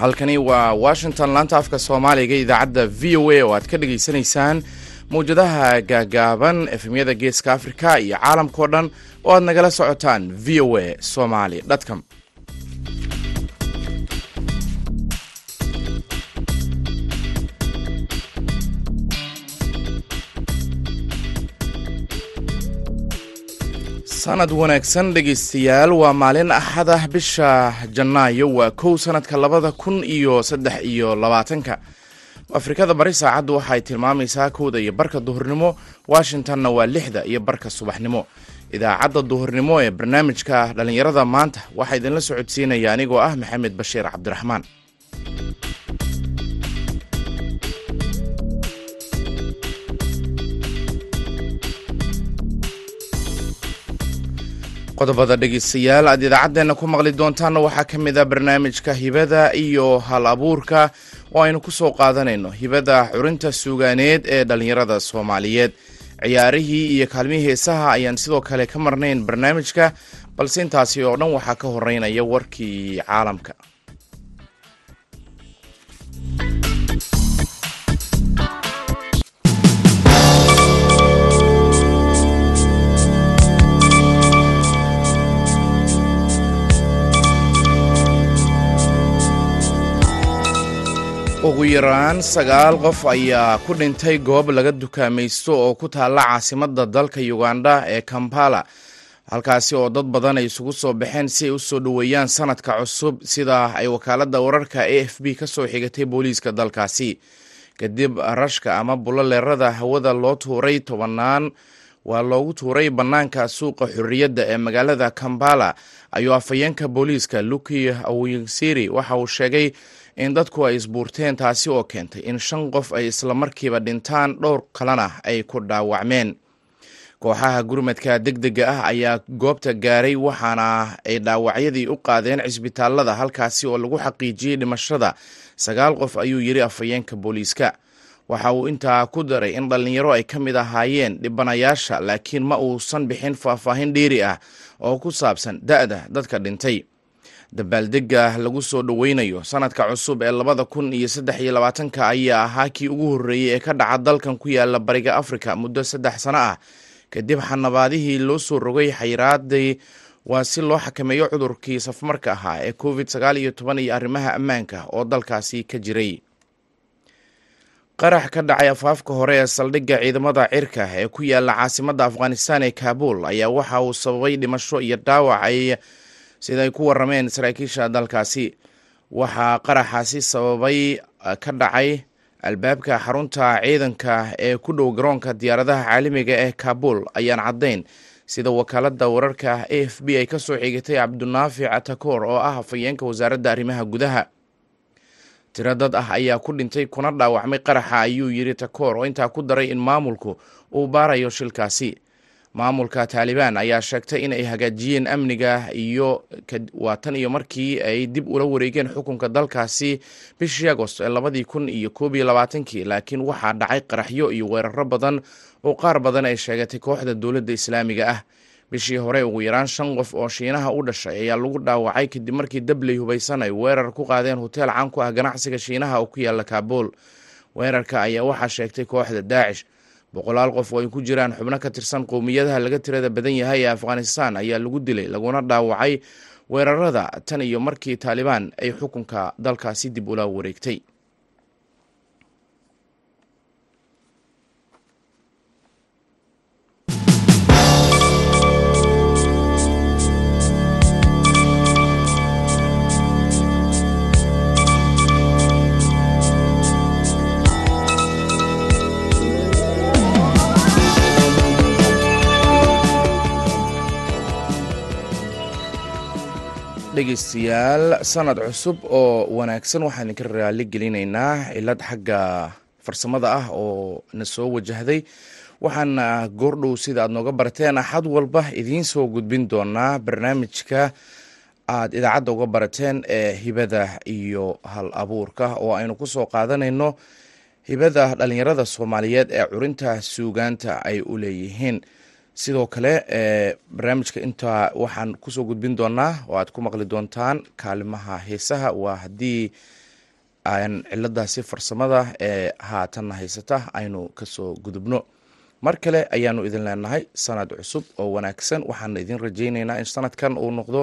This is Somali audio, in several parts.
halkani waa washington. Laanta afka soomaaliga idaacadda v o a oo aad ka dhagaysanaysaan mawjadaha gaagaaban efemyada geeska africa iyo caalamkao dhan oo aad nagala socotaan v o a somaly com sanad wanaagsan dhegaystayaal. Waa maalin axad ah bisha janaayo waa kow sanadka labada kun iyo saddex iyo labaatanka. Afrikada bari saacaddu waxay tilmaamaysaa kowda iyo barka duhurnimo. Washingtonna waa lixda iyo barka subaxnimo. Idaacadda duhurnimo ee barnaamijka dhallinyarada maanta waxaa idinla socodsiinaya anigoo ah maxamed bashiir cabdiraxmaan qodobada dhegeystayaal aad idaacaddeenna ku maqli doontaanna waxaa ka mid a barnaamijka hibada iyo hal abuurka. Oo aynu ku soo qaadanayno hibada curinta suugaaneed ee dhallinyarada soomaaliyeed. Ciyaarihii iyo kaalmihii heesaha ayaan sidoo kale ka marnayn barnaamijka balse intaasi oo dhan waxaa ka horeynaya warkii caalamka ugu yaraan sagaal qof ayaa ku dhintay goob laga dukaamaysto oo ku taalla caasimadda dalka uganda ee kampala. Halkaasi oo dad badan ay isugu soo baxeen si ay u soo dhoweeyaan sanadka cusub sida ay wakaaladda wararka a f b ka soo xigatay booliiska dalkaasi. Kadib rashka ama buloleerada hawada loo tuuray tobanaan waa loogu tuuray bannaanka suuqa xorriyadda ee magaalada kampala ayuu afhayeenka booliiska luki awinsiri waxa uu sheegay in dadku ay isbuurteen taasi oo keentay in shan qof ay islamarkiiba dhintaan dhowr kalena ay ku dhaawacmeen. Kooxaha gurmadka deg dega ah ayaa goobta gaaray waxaana ay dhaawacyadii u qaadeen cisbitaalada halkaasi oo lagu xaqiijiyey dhimashada. Sagaal qof ayuu yidhi afhayeenka booliiska. Waxa uu intaa ku daray in dhallinyaro ay ka mid ahaayeen dhibanayaasha laakiin ma uusan bixin faahfaahin dheeri ah oo ku saabsan da-da dadka dhintay dabaaldega lagu soo dhoweynayo. Sanadka cusub ee labada kun iyo saddex iyo labaatanka ayaa ahaa kii ugu horreeyey ee ka dhaca dalkan ku yaalla bariga afrika muddo saddex sano ah. Kadib xanabaadihii loo soo rogay xayiraadii waa si loo xakameeyo cudurkii safmarka ahaa ee covid sagaal iyo toban iyo arrimaha ammaanka oo dalkaasi ka jiray. Qarax ka dhacay afaafka hore ee saldhigga ciidamada cirka ee ku yaalla caasimadda afghanistan ee kaabul ayaa waxa uu sababay dhimasho iyo dhaawac ay siday ku warameen saraakiisha dalkaasi. Waxaa qaraxaasi sababay ka dhacay albaabka xarunta ciidanka ee ku dhow garoonka diyaaradaha caalamiga ee kaabul ayaan caddayn. Sida wakaaladda wararka a f b ay ka soo xigatay cabdinaafic atakoor oo ah afhayeenka wasaaradda arrimaha gudaha. Tiro dad ah ayaa ku dhintay kuna dhaawacmay qaraxa ayuu yidhi takoor oo intaa ku daray in maamulku uu baarayo shilkaasi maamulka taalibaan ayaa sheegtay in ay hagaajiyeen amniga iyo waa tan iyo markii ay dib ula wareegeen xukunka dalkaasi bishii agost ee labadii kun iyo koob iyo labaatankii laakiin waxaa dhacay qaraxyo iyo weeraro badan oo qaar badan ay sheegatay kooxda dowladda islaamiga ah. Bishii hore ugu yaraan shan qof oo shiinaha u dhashay ayaa lagu dhaawacay kadib markii dabley hubaysan ay weerar ku qaadeen hoteel caan ku ah ganacsiga shiinaha oo ku yaalla kaabul weerarka ayaa waxaa sheegtay kooxda daacish boqolaal qof oo ay ku jiraan xubno ka tirsan qowmiyadaha laga tirada badan yahay ee afghanistan ayaa lagu dilay laguna dhaawacay weerarada tan iyo markii taalibaan ay xukunka dalkaasi dib ula wareegtay dhegeystayaal sanad cusub oo wanaagsan waxaan idinka raali gelinaynaa cilad xagga farsamada ah oo na soo wajahday. Waxaana goordhow sida aad nooga barateen axad walba idiin soo gudbin doonaa barnaamijka aad idaacadda uga barateen ee hibada iyo hal abuurka oo aynu ku soo qaadanayno hibada dhalinyarada soomaaliyeed ee curinta suugaanta ay u leeyihiin sidoo kale barnaamijka intaa waxaan ku soo gudbin doonaa oo aad ku maqli doontaan kaalimaha heesaha waa haddii aan ciladaasi farsamada ee haatanna haysata aynu ka soo gudubno. Mar kale ayaanu idin leenahay sanad cusub oo wanaagsan. Waxaana idin rajeyneynaa in sanadkan uu noqdo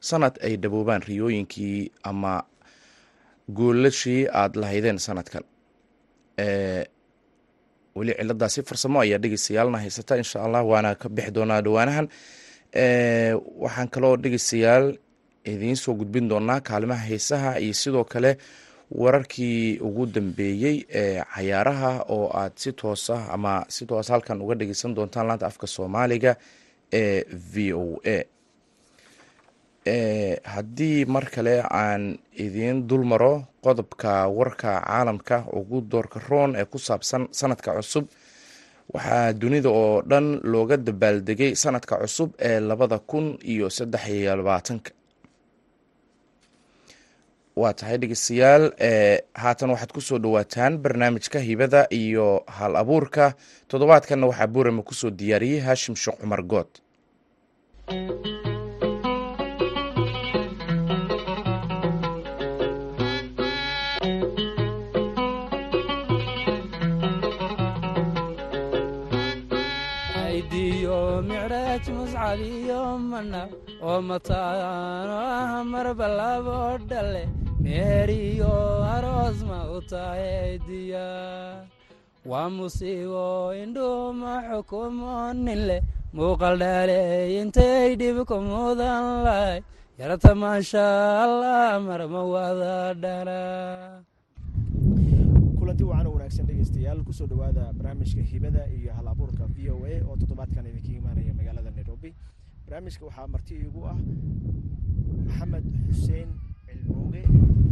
sanad ay dhaboobaan riyooyinkii ama guulashii aada lahaydeen sanadkan weli ciladaasi farsamo ayaa dhegeystayaalna haysata insha allah waana ka bixi doonaa dhawaanahan waxaan kaloo dhegeystayaal idiin soo gudbin doonaa kaalimaha heesaha iyo sidoo kale wararkii ugu dambeeyey ee cayaaraha oo aad si toosa ama si toos halkan uga dhegeysan doontaan laanta afka soomaaliga ee v o a. Haddii mar kale aan idiin dul maro qodobka warka caalamka ugu doorka roon ee ku saabsan sanadka cusub. Waxaa dunida oo dhan looga dabaaldegay sanadka cusub ee labada kun iyo saddex iyo labaatanka. Waa tahay dhegeystayaal haatan waxaad ku soo dhawaataan barnaamijka hibada iyo hal abuurka. Toddobaadkanna waxaa buurama ku soo diyaariyey haashim sheekh cumar good oo mataano ah marbalabo dhale meeriyo aroosma u tahaydiya waa musiibo indhuuma xukumo nin leh muuqal dhaaley intay dhibku mudan lahay yarta maasha allah marma wada dhala kulanti wacan wanaagsan dhegeystayaal ku soo dhowaada barnaamijka hibada iyo hal abuurka v o a oo toddobaadkan idinka imaanaya magaalada nairobi. Barnaamijka waxaa marti iigu ah maxamed xuseen cilmooge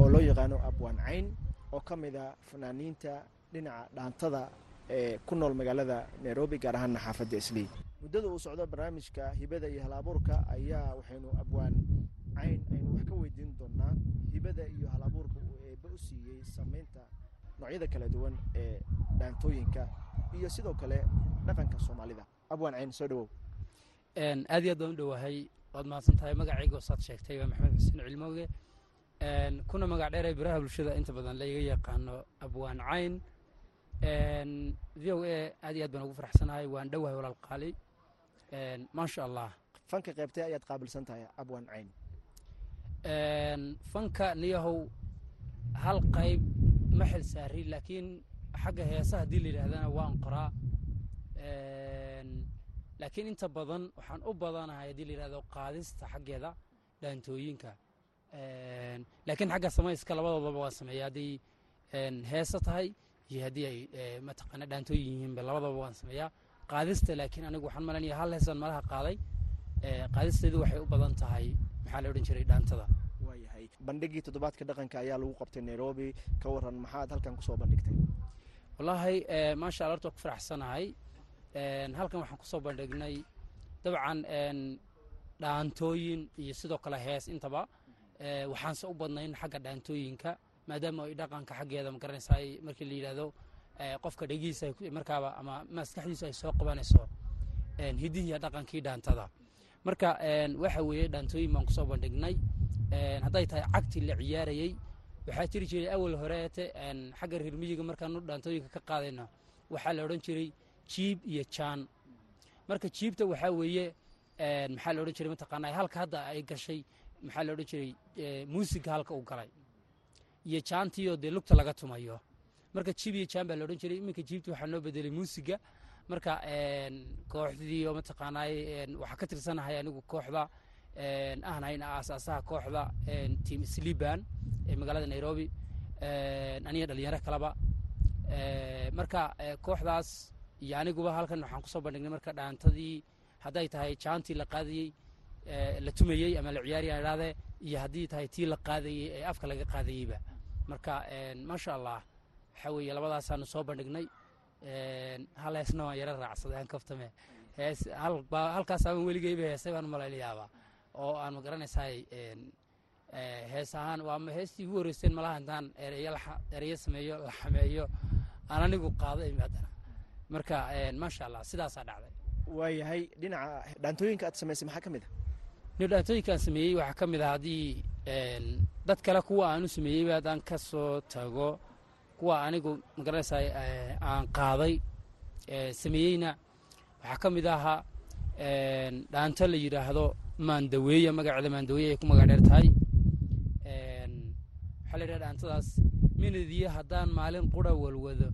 oo loo yaqaano abwaan cayn oo ka mid a fanaaniinta dhinaca dhaantada ee ku nool magaalada nairobi gaar ahaana xaafadda islii muddada uu socdo barnaamijka hibada iyo hal abuurka ayaa waxaynu abwaan cayn aynu wax ka weydiin doonaa hibada iyo hal abuurka uu eebbe u siiyey sameynta noocyada kala duwan ee dhaantooyinka iyo sidoo kale dhaqanka soomaalida. Abwaan cayn soo dhawow aad iyo aad baan u dhowahay waad mahadsan tahay magacayga saad sheegtay waa maxamed xuseen cilmooge. Kuna magac dheer ee biraha bulshada inta badan laiga yaqaano abwaan cayn. V o a aad iyo aad baan ugu faraxsanahay waan dhowahay walaal qaali. Maasha allah. Fanka qaybtee ayaad qaabilsan tahay abwaan cayn? Fanka niyahow hal qayb ma xil saari laakiin xagga heesa haddii la yidhahdana waan qoraa laakiin inta badan waxaan u badanahay haddii la yidhahdo qaadista xaggeeda dhaantooyinka laakiin xagga samayska labadoodaba waan sameeya. Hadday heesa tahay iyo haddii ay mataqaana dhaantooyin yihiinba labadaba waan sameeyaa qaadista laakiin anigu waxaan malanaya hal heesaan malaha qaaday qaadisteedu waxay u badan tahay maxaa la odhan jiray dhaantada waayahay bandhigii toddobaadka dhaqanka ayaa lagu qabtay nairobi. Ka waran maxaad halkan ku soo bandhigtay? Wallaahi maasha alla horta ku faraxsanahay halkan waxaan ku soo bandhignay dabcan dhaantooyin iyo sidoo kale hees intaba. Waxaanse u badnayn xagga dhaantooyinka maadaama ay dhaqanka xaggeeda ma garanaysaa markii la yidhaahdo qofka dhegihiisa markaaba ama maskaxdiisu ay soo qabanayso hidihiiya dhaqankii dhaantada. Marka waxa weeye dhaantooyin baan ku soo bandhignay. Hadday tahay cagti la ciyaarayey waxaa jiri jiray awal horeete xagga reer miyiga markaanu dhaantooyinka ka qaadayno waxaa la odhan jiray jiib iyo jaan. Marka jiibta waxaa weeye maxaa la odhan jiray mataqaanaa halka hadda ay gashay maxaa la odhan jiray? Muusiga halka uu galay. Iyo jaantiioo dee lugta laga tumayo. Marka jiib iyo jaan baa la odhan jiray. Iminka jiibta waxaa noo bedelay muusiga marka kooxdii oo mataqaanaa waxaa ka tirsanahay anigu kooxda ahnayn aasaasaha kooxda team sliban ee magaalada nairobi. Aniga dhalinyaro kaleba marka kooxdaas iyo aniguba halkan waxaan ku soo bandhignay marka dhaantadii hadday tahay jaantii la qaadayey la tumayey ama la ciyaaraya idhahdee iyo haddii tahay tii la qaadayey ee afka laga qaadayeyba marka maasha allah waxaa weeye labadaasaanu soo bandhignay. Hal heesna waan yaro raacsaday aan kaftame. Hees halkaas weligeyba heesay baan malaynayaaba oo aan ma garanaysaa hees ahaan waa heestii ugu horreyseen malaha intaan ereyo sameeyo la xameeyo aan anigu qaado haddana marka maasha allah sidaasaa dhacday. Waayahay dhinaca dhaantooyinka aad samaysay maxaa ka mid a ni dhaantooyinkaan sameeyey waxaa ka mid ah haddii dad kale kuwa aan u sameeyeyba haddaan ka soo tago kuwa anigu ma garanaysaa aan qaaday sameeyeyna. Waxaa ka mid ahaa dhaanto la yidhaahdo maandaweeya magaceeda maandaweeye ay ku magac dheer tahay. Waxaa la yidhaha dhaantadaas minid iyo haddaan maalin qura walwado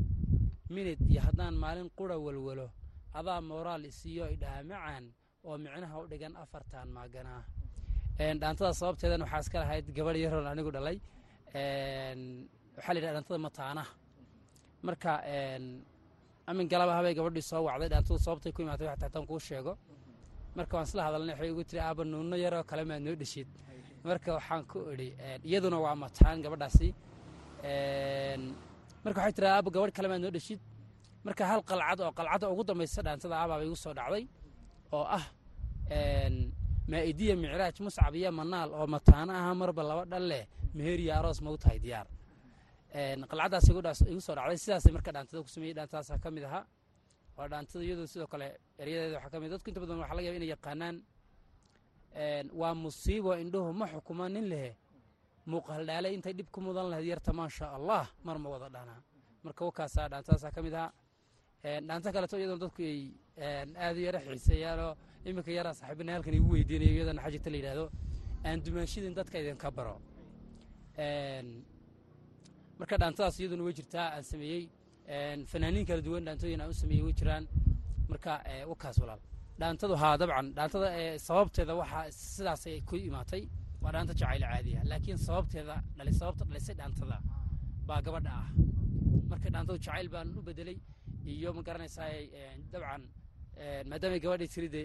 minid iyo haddaan maalin qura walwalo adaa mooraal isiiyo idhaha macaan oo micnaha u dhigan afartan maaganaa dhaantada sababteedan waxaa iska lahayd gabadh yaroon anigu dhalay. Waxaa la yidhaha dhaantada mataanaha. Marka amin galaba gabadhii soo wacday dhaantadu sababtay ku imaatay waxta hataan kuu sheego. Marka waan isla hadalnay waxay igu tiri aaba nuunno yaroo kale maad noo dheshid. Marka waxaan ku idhi iyaduna waa mataan gabadhaasi marka waxay tiri aaba gabadh kale maad noo dheshid. Marka hal qalcad oo qalcadda ugu dambaysa dhaantada aabaaba igu soo dhacday oo ah maa'idiya micraaj muscab iyo manaal oo mataano aha marba laba dhal leh meheriya aroos ma u tahay diyaar qalcaddaas igu soo dhacday. Sidaasay marka dhaantada ku sameeyey. Dhaantadaasa ka mid ahaa waa dhaantada iyadoo sidoo kale eryadeeda waxaa ka mid dadku inta badan waxa laga yaba inay yaqaanaan waa musiibo indhuhu ma xukuma nin lehe muuqahaldhaale intay dhib ku mudan lahayd yarta maasha allah mar ma wada dhanaa marka wakaasaa dhaantadaasaa ka mid ahaa dhaanto kaleto iyadoo dadku ay aad u yara xiiseeyaanoo iminka yaraa saaxiibina halkan igu weydiinayo iyadana xajirta la yidhahdo aan dumaanshidin dadka idinka baro. Marka dhaantadaas iyaduna way jirtaa aan sameeyey. Fanaaniin kala duwan dhaantooyin aan u sameeyey way jiraan. Marka wakaas walaal. Dhaantadu haa dabcan dhaantada sababteeda waxaa sidaasay ku imaatay waa dhaanta jacayl caadiya. Laakiin sababteeda sababta dhalisay dhaantada baa gabadha ah. Marka dhaantadu jacayl baan u bedelay iyo ma garanaysaa dabcan maadaamay gabadhii tiri dee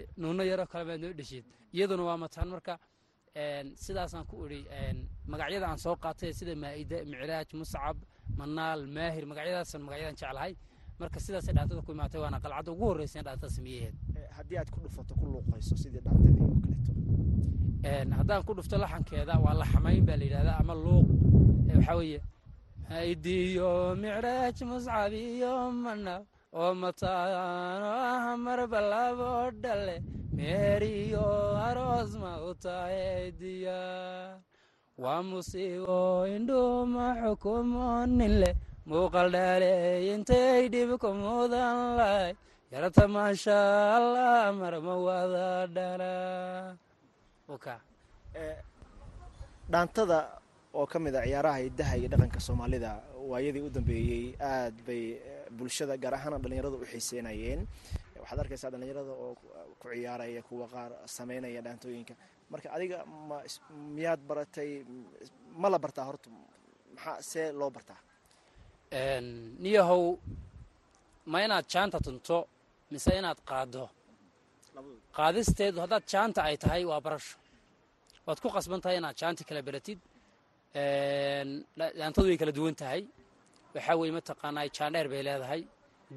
yaroo kale baad noo dheshid iyaduna waa mataan marka sidaasaan ku idhi magacyada aan soo qaatay sida maa'ida micraaj muscab manaal maahir magacyadaasan magacyadan jeclahay. Marka sidaasay dhaantada ku imaatay waana qalcadda ugu horreysa dhaantada sameeyaheed haddii aad ku dhufato ku luuqayso sidii dhaantadii oo kaleeto haddaan ku dhufto laxankeeda waa laxamayn baa la yidhahdaa ama luuq. Waxaa weeye maidiyo micraaj muscab iyo manaal oo mataano ah marba labo dhale meeriyo aroos ma u tahay waa musiibo indhuma xukumo nin leh muuqal dhaaleey intay dhib ku mudan lahay yarta maasha allah marma wada dhala dhaantada oo ka mid a ciyaaraha hidaha iyo dhaqanka soomaalida waayadii u dambeeyey aad bay bulshada gaar ahaana dhallinyarada u xiiseynayeen. Waxaad arkaysaa dhallinyarada oo ku ciyaaraya kuwa qaar sameynaya dhaantooyinka. Marka adiga ma miyaad baratay ma la bartaa horta maxaa see loo bartaa? Niyahow ma inaad jaanta tunto mise inaad qaaddo qaadisteedu haddaad jaanta ay tahay waa barasho. Waad ku qasban tahay inaad jaanta kala beratid dhaantadu way kala duwan tahay. Waxaa weeye mataqaanaa jaandheer bay leedahay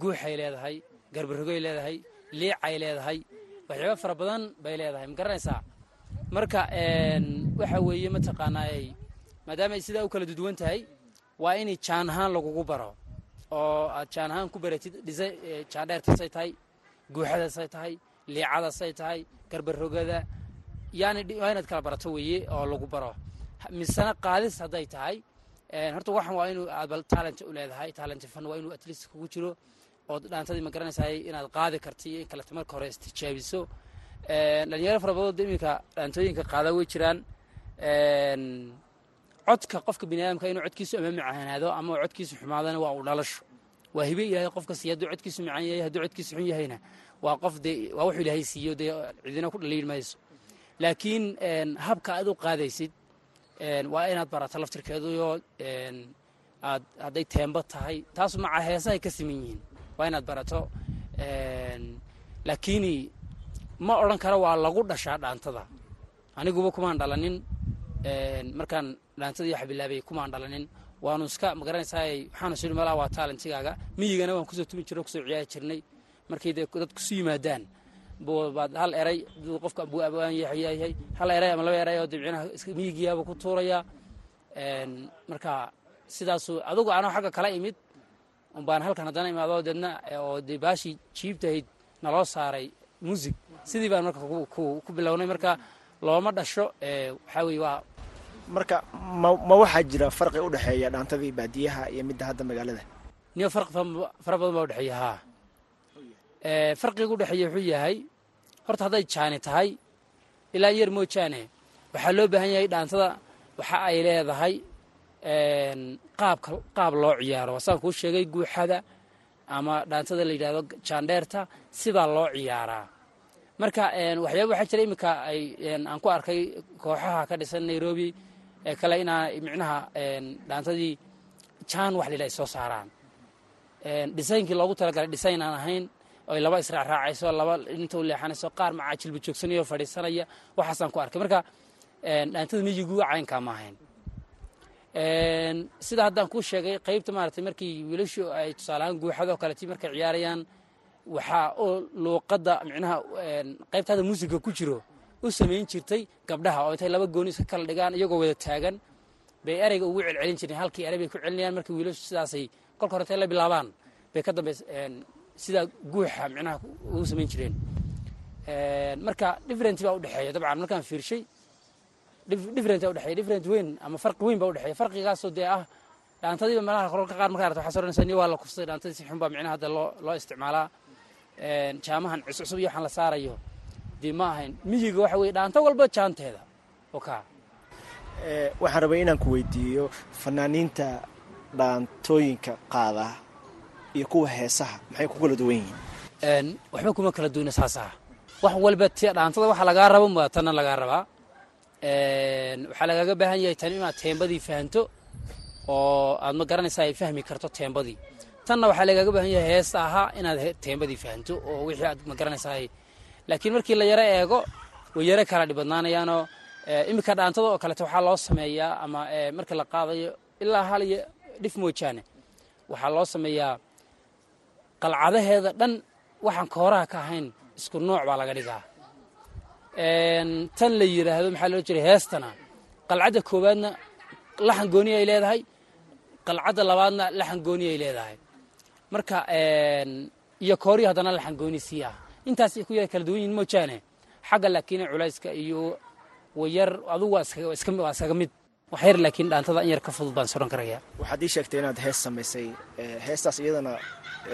guuxay leedahay garbarogoy leedahay liicay leedahay waxyaaba fara badan bay leedahay. Ma garanaysaa? Marka waxa weeye mataqaanaa maadaama ay sidaa u kala duwan tahay waa inay jaan ahaan lagugu baro. Oo aad jaan ahaan ku baratid dhisa jaandheertasay tahay guuxadasay tahay liicadasay tahay garbarogada yani waa kala barato weeye oo lagu baro. Misena qaadis hadday tahay horta waxan waa inuu aad talent u leedahay talent fan waa inuu atleast kugu jiro ood dhaantadii ma garanaysaay inaad qaadi karti iyo in marka hore istijaabiso dhalinyaro fara badood iminka dhaantooyinka qaada way jiraan. Codka qofka bini inuu codkiisu ama ama codkiisu xumaadana waa uu dhalasho. Waa hibe ilaahay qof kasta hadduu codkiisu macaan yahay hadduu codkiisu xun yahayna waa qof dee waa wuxuu ilaahay siiyo dee cidina ku dhaliil mayso. Laakiin habka aad u qaadaysid waa inaad barato laftirkeeduyo aad hadday teembo tahay. Taasu maca heesahay ka siman yihiin. Waa inaad barato laakiini ma odhan kara waa lagu dhashaa dhaantada. Aniguba kumaan dhalanin markaan dhaantadii wax bilaabay kumaan dhalanin. Waanu iska ma garanaysaa waxaanu sii malaa waa taalentigaaga miyigana waan ku soo tumi jirnay ku soo ciyaari jirnay markay dee dad kusu yimaadaan baad hal eray qofka buu hal eray ama laba eray oo dabcinaha miyigiyaaba ku tuuraya. Marka sidaasu adugu anoo xagga kala imid umbaan halkan haddana imaado deedna oo dee baashii jiibtahayd naloo saaray muusig. Sidii baan marka ku bilownay. Marka looma dhasho waxaa weye waa marka ma waxaa jira farqi u dhexeeya dhaantadii baadiyaha iyo midda hadda magaalada? Niyo farqi fa- fara badan baa udhexeeya haa farqiga udhexeeya wuxuu yahay horta hadday jaani tahay ilaa yar moojaane. Waxaa loo baahan yahay dhaantada waxa ay leedahay qaabka qaab loo ciyaaro. Saan kuu sheegay guuxada ama dhaantada la yidhahdo jaandheerta sidaa loo ciyaaraa. Marka waxyaaba waxaa jira iminka ay aan ku arkay kooxaha ka dhisan nairobi ee kale inaa micnaha dhaantadii jaan wax la yidhaha soo saaraan. Een, dhisaynkii loogu talagalay dhisayn aan ahayn oy laba israacraacayso laba inta u leexanayso qaar macaajilba joogsanayoo fadhiisanaya. Waxaasaan ku arkay. Marka dhaantada miyigu caynkaa ma ahayn. Een, sida haddaan kuu sheegay qaybta maaragtay markii wiilashu ay tusaaleahaan guuxadoo kaleti markay ciyaarayaan waxaa oo luuqadda micnaha qaybta hadda muusiga ku jiro u samayn jirtay gabdhaha oo intay laba gooni iska kala dhigaan iyagoo wada taagan. Bay ereyga ugu celcelin jireen halkii erey bay ku celinayaan marka wiilashu sidaasay kolka hore la bilaabaan bay ka dambays sidaa guuxa micnaha ugu samayn jireen. Een, marka different baa udhexeeya dabcan markaan fiirshay dif- different baa udhexeeya different weyn ama farqi weyn baa udhexeeya farqigaasoo dee ah dhaantadiiba meelaha kororka qaar markaa aragto waxaa soo odhanaysaa ni waa la kufsaday dhaantadii si xun micnaha hadda loo loo isticmaalaa. Jaamahan cuscusub iyo waxaan la saarayo. Dee ma ahayn miyiga waxa weye dhaanto walba jaanteeda. Oo kaa waxaan rabay inaan ku weydiiyo fanaaniinta dhaantooyinka qaada iyo kuwa heesaha. Maxay ku kala duwan yihiin? Waxba kuma kala duwana saasaa wax walba dhaantada waxa lagaa rabo ma tanna lagaa rabaa. Waxaa lagaaga baahan yahay tan inaad teembadii fahanto oo aad ma garanaysaa ay fahmi karto teembadii. Tanna waxaa lagaaga baahan yahay heesta ahaa inaad teembadii fahanto oo wixii aad ma garanaysaa ay- laakiin markii la yaro eego way yaro kala dhibadnaanayaanoo iminka dhaantada oo kalete waxaa loo sameeyaa ama marka la qaadayo ilaa hal iyo dhif moojaane waxaa loo sameeyaa qalcadaheeda dhan waxaan kooraha ka ahayn isku nooc baa laga dhigaa. Tan la yidhaahdo maxaa loo jiray heestana qalcadda koowaadna laxan gooni ay leedahay qalcadda labaadna laxan gooni ay leedahay. Marka iyo koorihi haddana laxan gooni sii ah intaas ay ku kala duwan yihiin moojaane xagga laakiin culayska iyo wayar adugu waa iskaga mid wax yar laakiin dhaantada in yar ka fudud baan soran karayaa waxaad ii sheegtay inaad hees samaysay ee, heestaas iyadana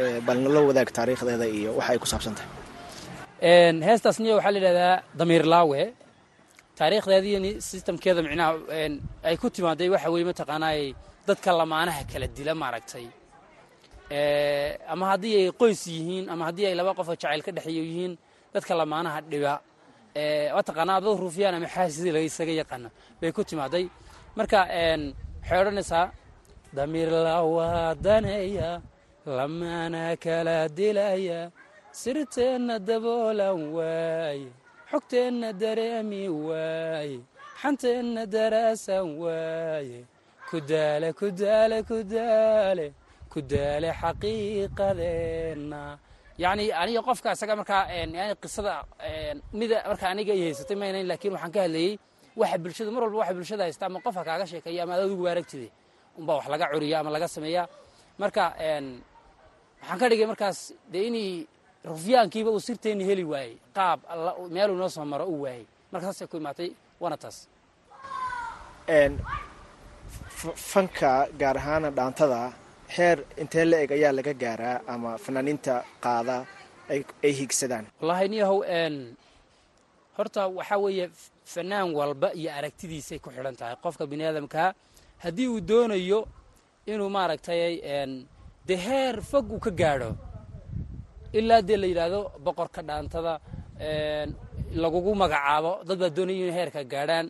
ee, bal nala wadaag taariikhdeeda iyo waxa ay ku saabsan tahay. Een, heestaas niyo waxaa la yidhahdaa damiir laawe taariikhdeeda iyo ni- systemkeeda micnaha ay ku timaaday waxa weeye mataqaanaay dadka lamaanaha kala dila maaragtay. Ee, ama haddii ay qoys yihiin ama haddii ay laba qof oo jacayl ka dhexeeyo yihiin dadka lamaanaha dhiba. Ee, waa taqaanaa dad ruufiyaan ama xaasidii laga isaga yaqaano bay ku timaaday marka waxay odhanaysaa damiir lawaadanaya lamaana kala dilaya sirteenna daboolan waaye xogteenna dareemi waaye xanteenna daraasan waaye kudaale kudaale kudaale kudaale xaqiiqadeenna. Yacni aniga qofka isaga markaa qisada mida marka aniga ay haysatay maynayn laakiin waxaan ka hadlayey waxa bulshada mar walba waxa bulshada haysta ama qofka kaaga sheekeeya ama adigu aragtide unbaa wax laga curiya ama laga sameeyaa marka waxaan ka dhigay markaas dee inii rufyaankiiba uu sirteenni heli waayey. Qaab meeluu noo soo maro uu waayey. Marka saasay ku imaatay waana taas. Fanka gaar ahaana dhaantada heer intee la eg ayaa laga gaaraa ama fanaaniinta qaada ay higsadaan wallaahi niyahow horta waxaa weeye fanaan walba iyo aragtidiisay ku xidhan tahay. Qofka bini aadamkaa haddii uu doonayo inuu maaragtay dee heer fog uu ka gaadho ilaa dee la yidhaahdo boqorka dhaantada lagugu magacaabo dad baa doonaya inay heerka gaadhaan.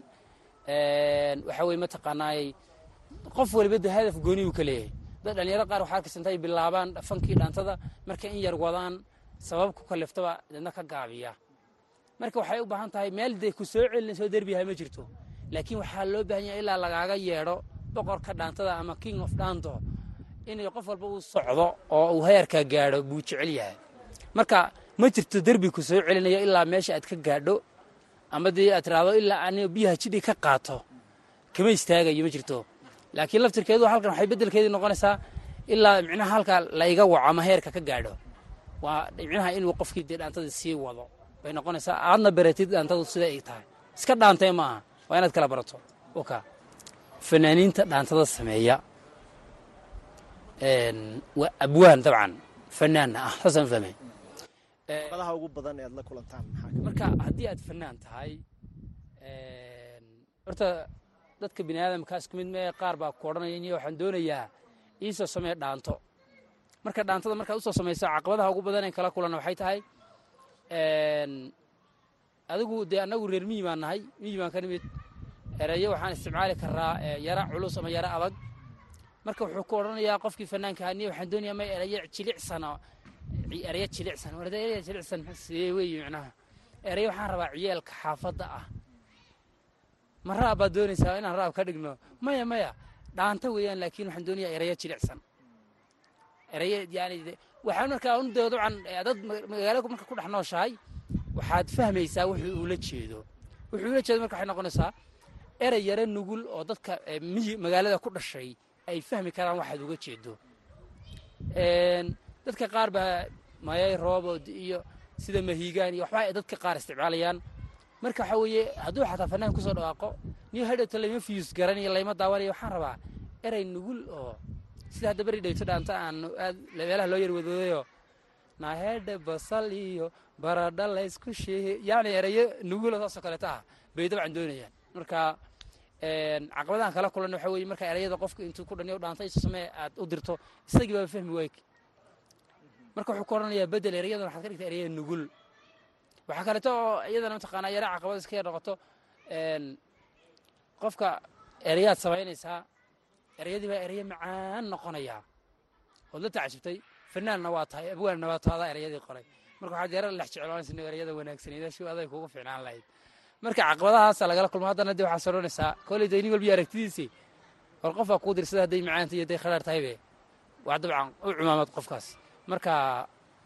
Een waxaa weye mataqaanaayey qof waliba dee hadaf gooni uu ka leeyahay. Dad dhalinyaro qaar waxaa arkaysa intay bilaabaan fankii dhaantada markay in yar wadaan sabab ku kaliftaba deedna ka gaabiya marka waxay u baahan tahay meel dee ku soo celinayso derbiyaha ma jirto. Laakiin waxaa loo baahan yahay ilaa lagaaga yeedho boqorka dhaantada ama king of dhaanto inay qof walba uu socdo oo uu heerka gaadho buu jecel yahay. Marka ma jirto derbi ku soo celinayo ilaa meesha aad ka gaadho ama dee aad tiraahdo ilaa aniga biyaha jidhi ka qaato kama istaagayo ma jirto. Laakiin laftirkeedu halkan waxay beddelkeedii noqonaysaa ilaa micnaha halkaa la iga waco ama heerka ka gaadho. Waa micnaha inuu qofkii dee dhaantada sii wado bay noqonaysaa aadna baratid dhaantadu sida ay tahay. Iska dhaantay maaha. Waa inaad kala barato fanaaniinta dhaantada sameeya waa abwaan dabcan. Fanaanna ah saasaan fahmay. Caqabadaha ugu badan ee aad la kulantaan maxaa ka mid marka haddii aad fanaan tahay horta dadka bini aadamka isku mid mee qaar baa ku odhanaya niyo waxaan doonayaa iisoo samee dhaanto. Marka dhaantada markaad u soo samayso caqabadaha ugu badan ee kala kulanna waxay tahay adigu dee annagu reer miyi baan nahay. Miyi baan ka nimid. Ereyo waxaan isticmaali karaa yara culus ama yara adag. Marka wuxuu ku odhanayaa qofkii fanaanka ahaa niyo waxaan doonayaa may ereyo jilicsan oo ereyo jilicsan. Ereyo jilicsan sidee weeye micnaha ereyo waxaan rabaa ciyaalka xaafadda ah. Ma raab baad doonaysaa inaan raab ka dhigno? Maya maya dhaanta weeyaan laakiin waxaan doonayaa ereyo jilicsan. Ereyo yani waxaan markaa un dee dabcan dad magaalada marka ku dhex nooshahay waxaad fahmaysaa wuxuu ula jeedo. Wuxuu ula jeedo marka waxay noqonaysaa erey yaro nugul oo dadka miyi magaalada ku dhashay ay fahmi karaan waxaad uga jeedo. Dadka qaar baa mayay roobod iyo sida mahiigaan iyo waxba dadka qaar isticmaalayaan. Marka waxaa weeye hadduu xataa fanaan ku soo dhawaaqo niyo hadhowta layma fiyus garanayo layma daawanayo waxaan rabaa erey nugul oo sida hadda beri dhayto dhaanta aan aad meelaha loo yar wadoodayo nahedhe basal iyo baradha laysku sheehe yacni ereyo nugula saasoo kaleeta ah bay dabcan doonayaan. Marka caqabadahan kala kulan waxa weeye marka ereyada qofka intuu ku dhaniyo dhaanta isu samee aad u dirto isagii baa fahmi waayk marka wuxuu ku odhanayaa bedel ereyadan waxaad ka dhigta ereya nugul. Waxaa kaleeto oo iyadana mataqaanaa yara caqabad iska yar noqoto qofka ereyaad samaynaysaa ereyadii baa ereyo macaan noqonayaa ood la tacajibtay fanaanna waa tahay abwaanna waa tahay adaa ereyadii qoray. Marka waxaad yara lex jecloonaysa inuu ereyada wanaagsaneeda si aday kugu fiicnaan lahayd. Marka caqabadahaasa lagala kulmo. Haddana dee waxaa soronaysaa koley dee nin walbiyo aragtidiisii war qofaa kuu dirsada hadday macaanta iyo hadday khadhaar tahaybe waa dabcan u cumaamad qofkaas. Marka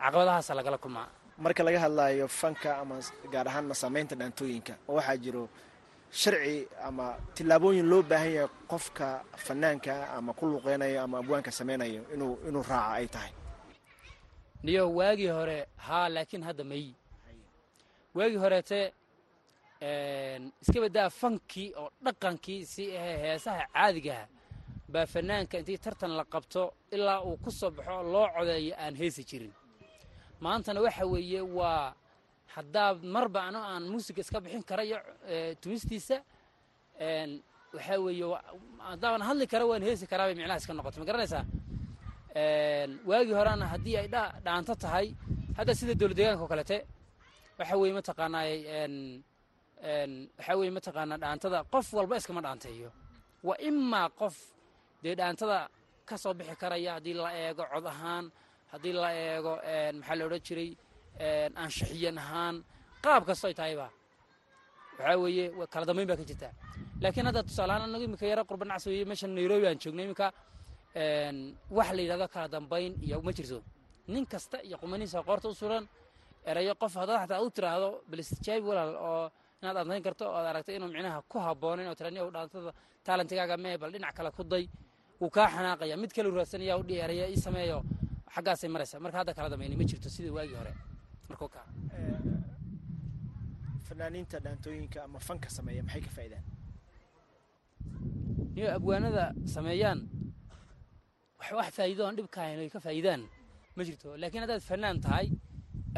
caqabadahaasa lagala kulmaa marka laga hadlaayo fanka ama gaar ahaanna saamaynta dhaantooyinka oo waxaa jiro sharci ama tillaabooyin loo baahan yahay qofka fanaanka ama ku luqeynayo ama abwaanka samaynayo inuu inuu raaca ay tahay. Niyo waagii hore haa laakiin hadda may. Waagii horeete iska baddaa fankii oo dhaqankii si ahee heesaha caadigaha baa fanaanka intii tartan la qabto ilaa uu ku soo baxo loo codeeyo aan heesi jirin. Maantana waxa weeye waa haddaa marba ano aan muusiga iska bixin karayo tumistiisa waxaa weeye haddaaban hadli kara waan heesi karaa bay micnaha iska noqoto ma garanaysaa? Waagii horeana haddii ay dhaanto tahay hadda sida dowlad deegaanka oo kalete waxa weeye mataqaanaa waxaa weeye mataqaanaa dhaantada qof walba iskama dhaanteeyo. Waa imaa qof dee dhaantada ka soo bixi karaya haddii la eego cod ahaan haddii la eego maxaa la odhan jiray anshaxiyan ahaan qaab kastoy tahayba waxaa weeye kala dambayn baa ka jirta. Laakiin hadda tusaalahaan anagu iminka yaro qurba nacsi weeye meeshan nairobi aan joogno iminka wax la yidhahdo kala dambayn iyo ma jirto. Nin kasta iyo qumanihiisa qoorta u suran erayo qof haddaad xataa u tiraahdo balistijaabi walaal oo inaad adnayn karto oo aad aragtay inuu micnaha ku habboonin oo tirani u dhaantada taalantigaaga mee bal dhinac kale ku day wuu kaa xanaaqaya. Mid kale raadsanaya u dhihi eraya ii sameeyo. Xaggaasay maraysa marka hadda kala dambayni ma jirto sidii waagii hore markuu kaa fanaaniinta dhaantooyinka ama fanka sameeya maxay ka faa'idaan niyo abwaanada sameeyaan wax faa'iido aan dhibka ahayn ay ka faa'iidaan. Ma jirto laakiin haddaad fanaan tahay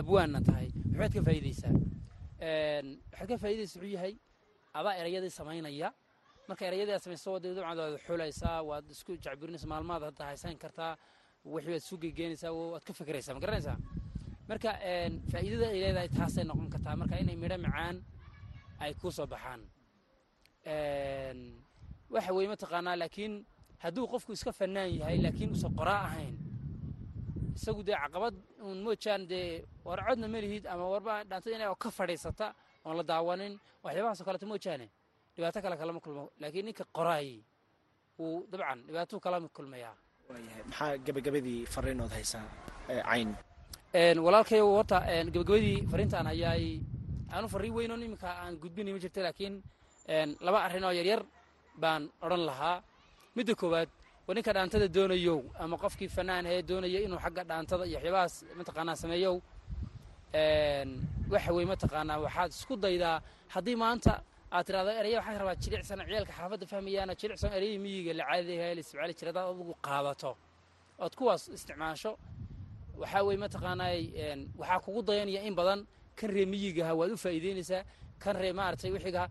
abwaanna tahay waxbaad ka faa'iidaysaa. Waxaad ka faa'iidaysa wuxuu yahay adaa erayadii samaynaya. Marka erayadii aad samayso dee dabcan waad xulaysaa waad isku jacburinaysa maalmaad hadda haysan kartaa wixii waad isu gegeynaysaa waad ka fikiraysaa ma garanaysaa marka faa'iidada ay leedahay taasay noqon kartaa. Marka inay midho macaan ay ku soo baxaan. Waxa weeye mataqaanaa laakiin hadduu qofku iska fanaan yahay laakiin uusan qoraa ahayn isagu dee caqabad uun moojaan dee war codna ma lihid ama warba dhaantada inay ka fadhiisata oon la daawanin waxyaabahaasoo kaleeto moojaane dhibaato kale kalama kulmo laakiin ninka qoraay wuu dabcan dhibaatuu kalama kulmayaa. Maxaa gabagabadii fariinood haysaa cayn walaalkayo horta gabagabadii fariintaan hayaay aanu farriin weynoon iminka aan gudbinay ma jirta laakiin laba arrin oo yaryar baan odhan lahaa. Midda koowaad waa ninka dhaantada doonayow ama qofkii fanaan ee doonaya inuu xagga dhaantada iyo waxyaabahaas mataqaanaa sameeyow? Waxa weye mataqaanaa waxaad isku daydaa. Haddii maanta aad tirahdo eraya waxaan rabaa jilicsan ciyaalka xaafadda fahmayaana jilicsan ereyii miyiga la caadiga la isticmaali jira hadaad adigu qaadato. Ood kuwaas isticmaasho waxaa weye mataqaanaa waxaa kugu dayanaya in badan kan ree miyigaha waad u faa'iideynaysaa kan ree maaragtay wixiga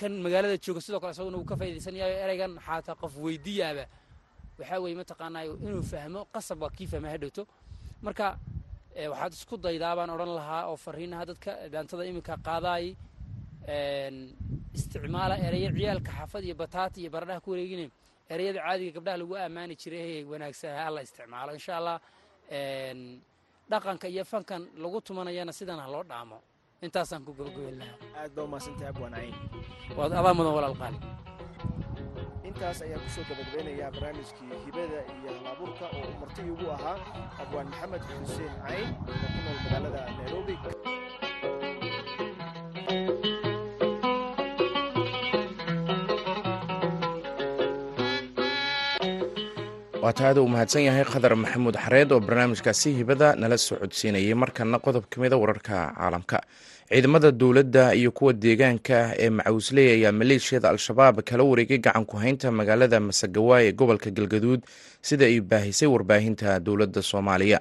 kan magaalada jooga sidoo kale isaguna wuu ka faa'idaysanayayo ereygan xaataa qof weydiyaaba. Waxaa weye mataqaanaa inuu fahmo qasab kii fahma hadhowto marka waxaad isku daydaa baan odhan lahaa oo fariinaha dadka daantada iminka qaadaay isticmaala ereyo ciyaalka xaafad iyo bataata iyo baradhaha ku wareegine ereyada caadiga gabdhaha lagu ammaani jiray ee wanaagsan alla isticmaalo insha allah dhaqanka iyo fankan lagu tumanayana sidan ha loo dhaamo. Intaasaan ku gabagaben lahaa aad baa umahadsantahay abwaan cayn waad adaa mudan walaal qaali. Intaas ayaan ku soo gabagabeynayaa barnaamijkii hibada iyo halabuurka oo uu marti igu ahaa abwaan maxamed xuseen cayn oo ku nool magaalada nairobi waa taada uu mahadsan yahay khadar maxamuud xareed oo barnaamijkaasi hibada nala soo codsiinayay markana qodob ka mida wararka caalamka. Ciidamada dowladda iyo kuwa deegaanka ee macawusley ayaa maleeshiyada al-shabaab kala wareegay gacan ku haynta magaalada masagawaay ee gobolka galgaduud sida ay baahisay warbaahinta dowladda soomaaliya.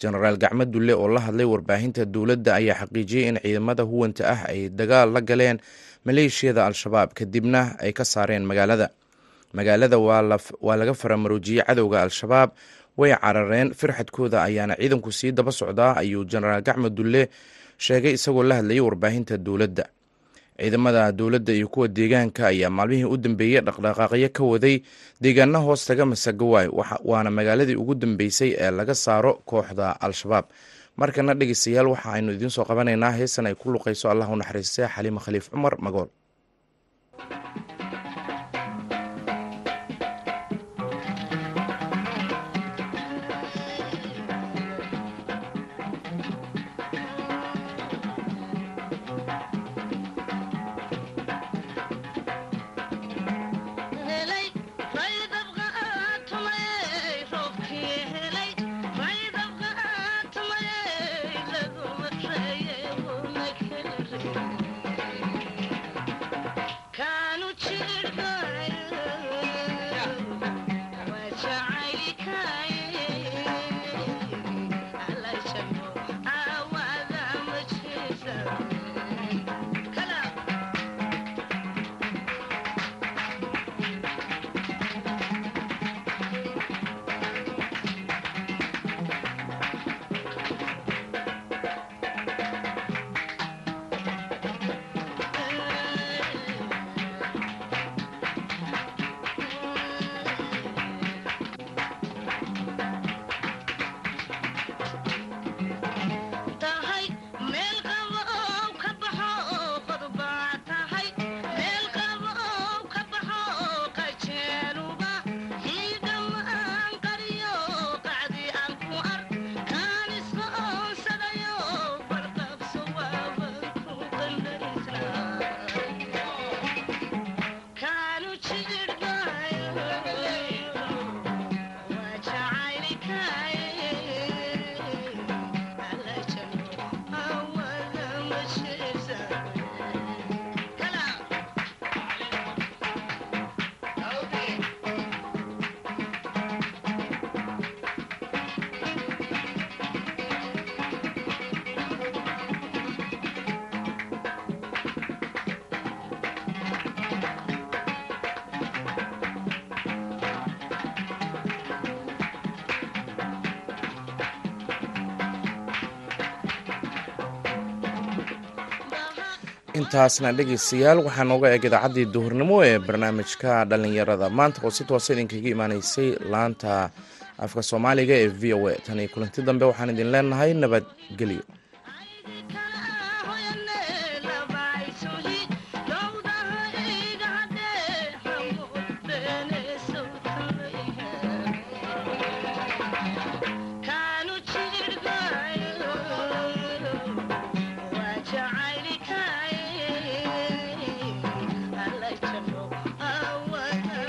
Jenaraal gacmo dulle oo la hadlay warbaahinta dowladda ayaa xaqiijiyey in ciidamada huwanta ah ay dagaal la galeen maleeshiyada al-shabaab kadibna ay ka saareen magaalada magaalada waa laga faramaroojiyey cadowga al-shabaab. Way carareen firxadkooda ayaana ciidanku sii daba socdaa ayuu jenaraal gacmo dulle sheegay isagoo la hadlayay warbaahinta dowladda. Ciidamada dowladda iyo kuwa deegaanka ayaa maalmihii u dambeeyey dhaqdhaqaaqyo ka waday deegaana hoos taga masagawaay waana magaaladii ugu dambeysay ee laga saaro kooxda al-shabaab. Markana dhegeystayaal waxa aynu idiin soo qabanaynaa heesan ay ku luqayso allah u naxariistay xaliima khaliif cumar magool intaasna dhegeystayaal waxaa nooga eeg idaacaddii duhurnimo ee barnaamijka dhallinyarada. Maanta oo si toosa idinkaga imaanaysay laanta afka soomaaliga ee v o a. Tan iyo kulanti dambe waxaan idin leenahay nabadgelyo